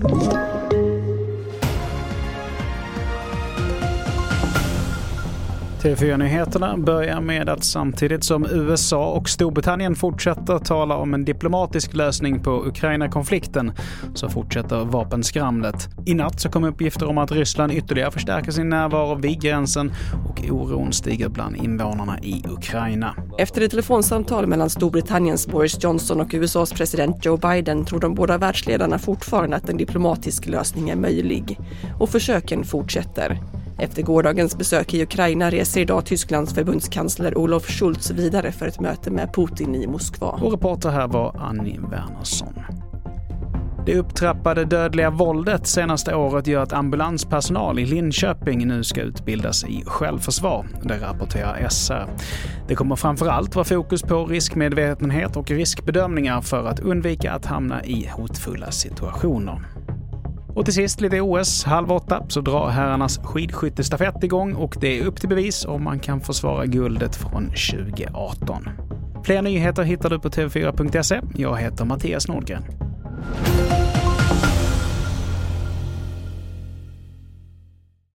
Thank you. TV4-nyheterna börjar med att samtidigt som USA och Storbritannien fortsätter tala om en diplomatisk lösning på Ukraina-konflikten så fortsätter vapenskramlet. I natt så kom uppgifter om att Ryssland ytterligare förstärker sin närvaro vid gränsen och oron stiger bland invånarna i Ukraina. Efter ett telefonsamtal mellan Storbritanniens Boris Johnson och USAs president Joe Biden tror de båda världsledarna fortfarande att en diplomatisk lösning är möjlig. Och försöken fortsätter. Efter gårdagens besök i Ukraina reser idag Tysklands förbundskansler Olof Schultz vidare för ett möte med Putin i Moskva. Och reporter här var Annie Wernersson. Det upptrappade dödliga våldet senaste året gör att ambulanspersonal i Linköping nu ska utbildas i självförsvar. Det rapporterar SR. Det kommer framförallt vara fokus på riskmedvetenhet och riskbedömningar för att undvika att hamna i hotfulla situationer. Och till sist lite OS. Halv åtta så drar herrarnas skidskyttestafett igång och det är upp till bevis om man kan försvara guldet från 2018. Fler nyheter hittar du på tv4.se. Jag heter Mattias Nordgren.